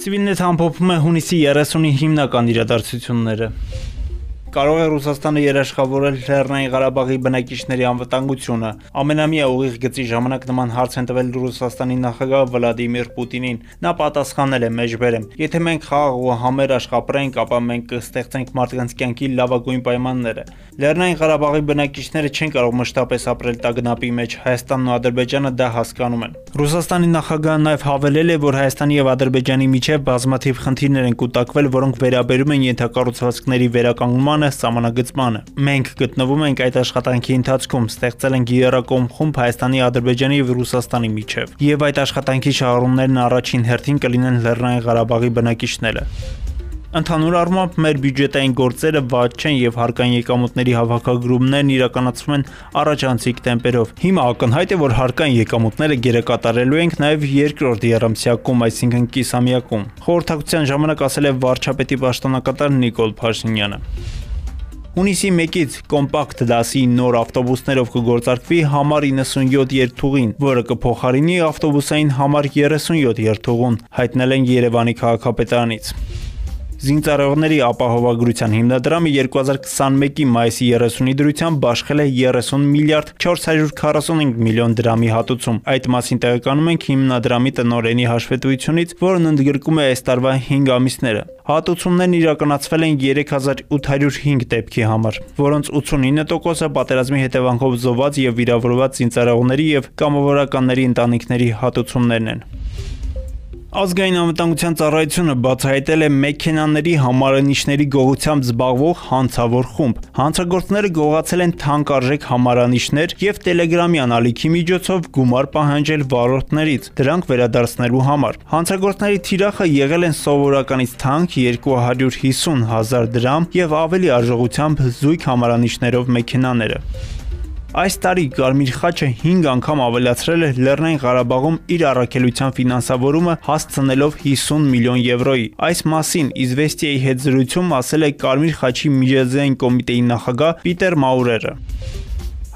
Civilnet ամփոփում է հունիսի 30-ի հիմնական իրադարձությունները կարող է Ռուսաստանը երաշխավորել Լեռնային Ղարաբաղի բնակիչների անվտանգությունը։ Ամենամյա ուղիղ գծի ժամանակ նման հարց են տվել Ռուսաստանի նախագահ Վլադիմիր Պուտինին։ Նա պատասխանել է մեջբերեմ. Եթե մենք խաղ ու համեր աշխատենք, ապա մենք կստեղծենք մարդկանց կյանքի լավագույն պայմանները։ Լեռնային Ղարաբաղի բնակիչները չեն կարող մշտապես ապրել տագնապի մեջ, Հայաստանն ու Ադրբեջանը դա հասկանում են։ Ռուսաստանի նախագահը նաև հավելել է, որ Հայաստանի եւ Ադրբեջանի միջև բազմաթիվ խնդիրներ են կուտակվել, որոնք վերաբերում են ենթակառուցվածքների վերականգնման ստեղծմանը, սահմանագծմանը։ Մենք գտնվում ենք այդ աշխատանքի ընթացքում, ստեղծել ենք երակոմ խումբ Հայաստանի, Ադրբեջանի եւ Ռուսաստանի միջև։ Եվ այդ աշխատանքի շահառումներն առաջին հերթին կլինեն Լեռնային Ղարաբաղի բնակիչները։ Ընդհանուր առմամբ մեր բյուջետային գործերը վատ չեն եւ հարկային եկամուտների հավաքագրումներն իրականացվում են առաջանցիկ տեմպերով։ Հիմա ակնհայտ է, որ հարկային եկամուտները գերակատարելու ենք նաեւ երկրորդ երամսյակում, այսինքն կիսամյակում։ Խորհրդակցության ժամանակ ասել է վարչապետի պաշտոնակատար Նիկոլ Փաշինյանը։ Հունիսի 1-ից կոմպակտ դասի նոր ավտոբուսներով կգործարկվի համար 97 երթուղին, որը կփոխարինի ավտոբուսային համար 37 երթուղուն, հայտնել են Երևանի քաղաքապետարանից։ Զինծառայողների ապահովագրության հիմնադրամը 2021-ի մայիսի 30-ի դրությամբ բաշխել է 30 միլիարդ 445 միլիոն դրամի հատուցում։ Այդ մասին տեղեկանում ենք հիմնադրամի տնօրենի հաշվետվությունից, որն ընդգրկում է այս տարվա 5 ամիսները։ Հատուցումներն իրականացվել են 3805 դեպքի համար, որոնց 89%-ը պատերազմի հետևանքով զոհված եւ վիրավորված զինծառայողների եւ կամավորականների ընտանիքների հատուցումներն են։ Ազգային անվտանգության ծառայությունը բացահայտել է մեքենաների համարանիշների գողությամբ զբաղվող հանցավոր խումբ։ Հանցագործները գողացել են թանկարժեք համարանիշներ եւ Telegram-ի անալիքի միջոցով գումար պահանջել վարորդներից դրանք վերադարձնելու համար։ Հանցագործների թիրախը եղել են սովորականից թանկ 250 հազար դրամ եւ ավելի արժողությամբ զույգ համարանիշներով մեքենաները։ Այս տարի Կարմիր խաչը 5 անգամ ավելացրել է Լեռնային Ղարաբաղում իր առաքելության ֆինանսավորումը հասցնելով 50 միլիոն եվրոյի։ Այս մասին Իզվեստիայի հետ զրույցում ասել է Կարմիր խաչի միջազգային կոմիտեի նախագահ Պիտեր Մաուրերը։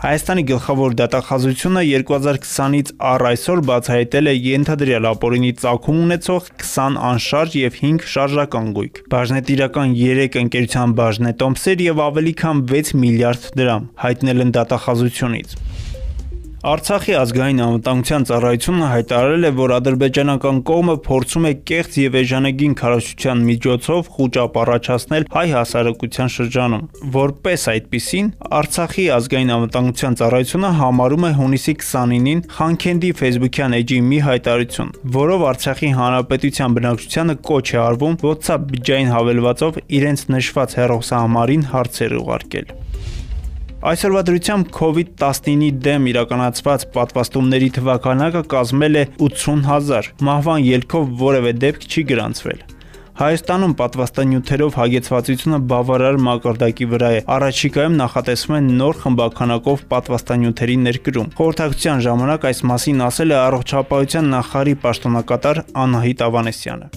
Հայաստանի գլխավոր դատախազությունը 2020-ից առ այսօր բացահայտել է ենթադրյալ ապօրինի ծագում ունեցող 20 անշարժ եւ 5 շարժական գույք։ Բաժնետիրական 3 ընկերության բաժնետոմսեր եւ ավելի քան 6 միլիարդ դրամ հայտնել են դատախազությունից։ Արցախի ազգային անվտանգության ծառայությունը հայտարարել է, որ ադրբեջանական կողմը փորձում է կեղծ եւ էժանագին քարոշչության միջոցով խոճապ առաջացնել հայ հասարակության շրջանում։ Որպես այդպիսին, Արցախի ազգային անվտանգության ծառայությունը համարում է հունիսի 29-ին Խանքենդի Facebook-յան էջի մի հայտարարություն, որով Արցախի հանրապետության բնակչությանը կոչ է արվում WhatsApp բջջային հավելվածով իրենց նշված հեռախոսահամարին հարցեր ուղարկել։ Այսօրվա դրությամբ COVID-19-ի դեմ իրականացված պատվաստումների թվականակը կազմել է 80000։ Մահվան ելքով որևէ դեպք չի գրանցվել։ Հայաստանում պատվաստանյութերով հագեցվածությունը բավարար մակարդակի վրա է։ Առաջիկայում նախատեսվում է նոր խմբականակով պատվաստանյութերի ներկրում։ Խորհրդակցության ժամանակ այս մասին ասել է առողջապահության նախարարի պաշտոնակատար Անահիտ Ավանեսյանը։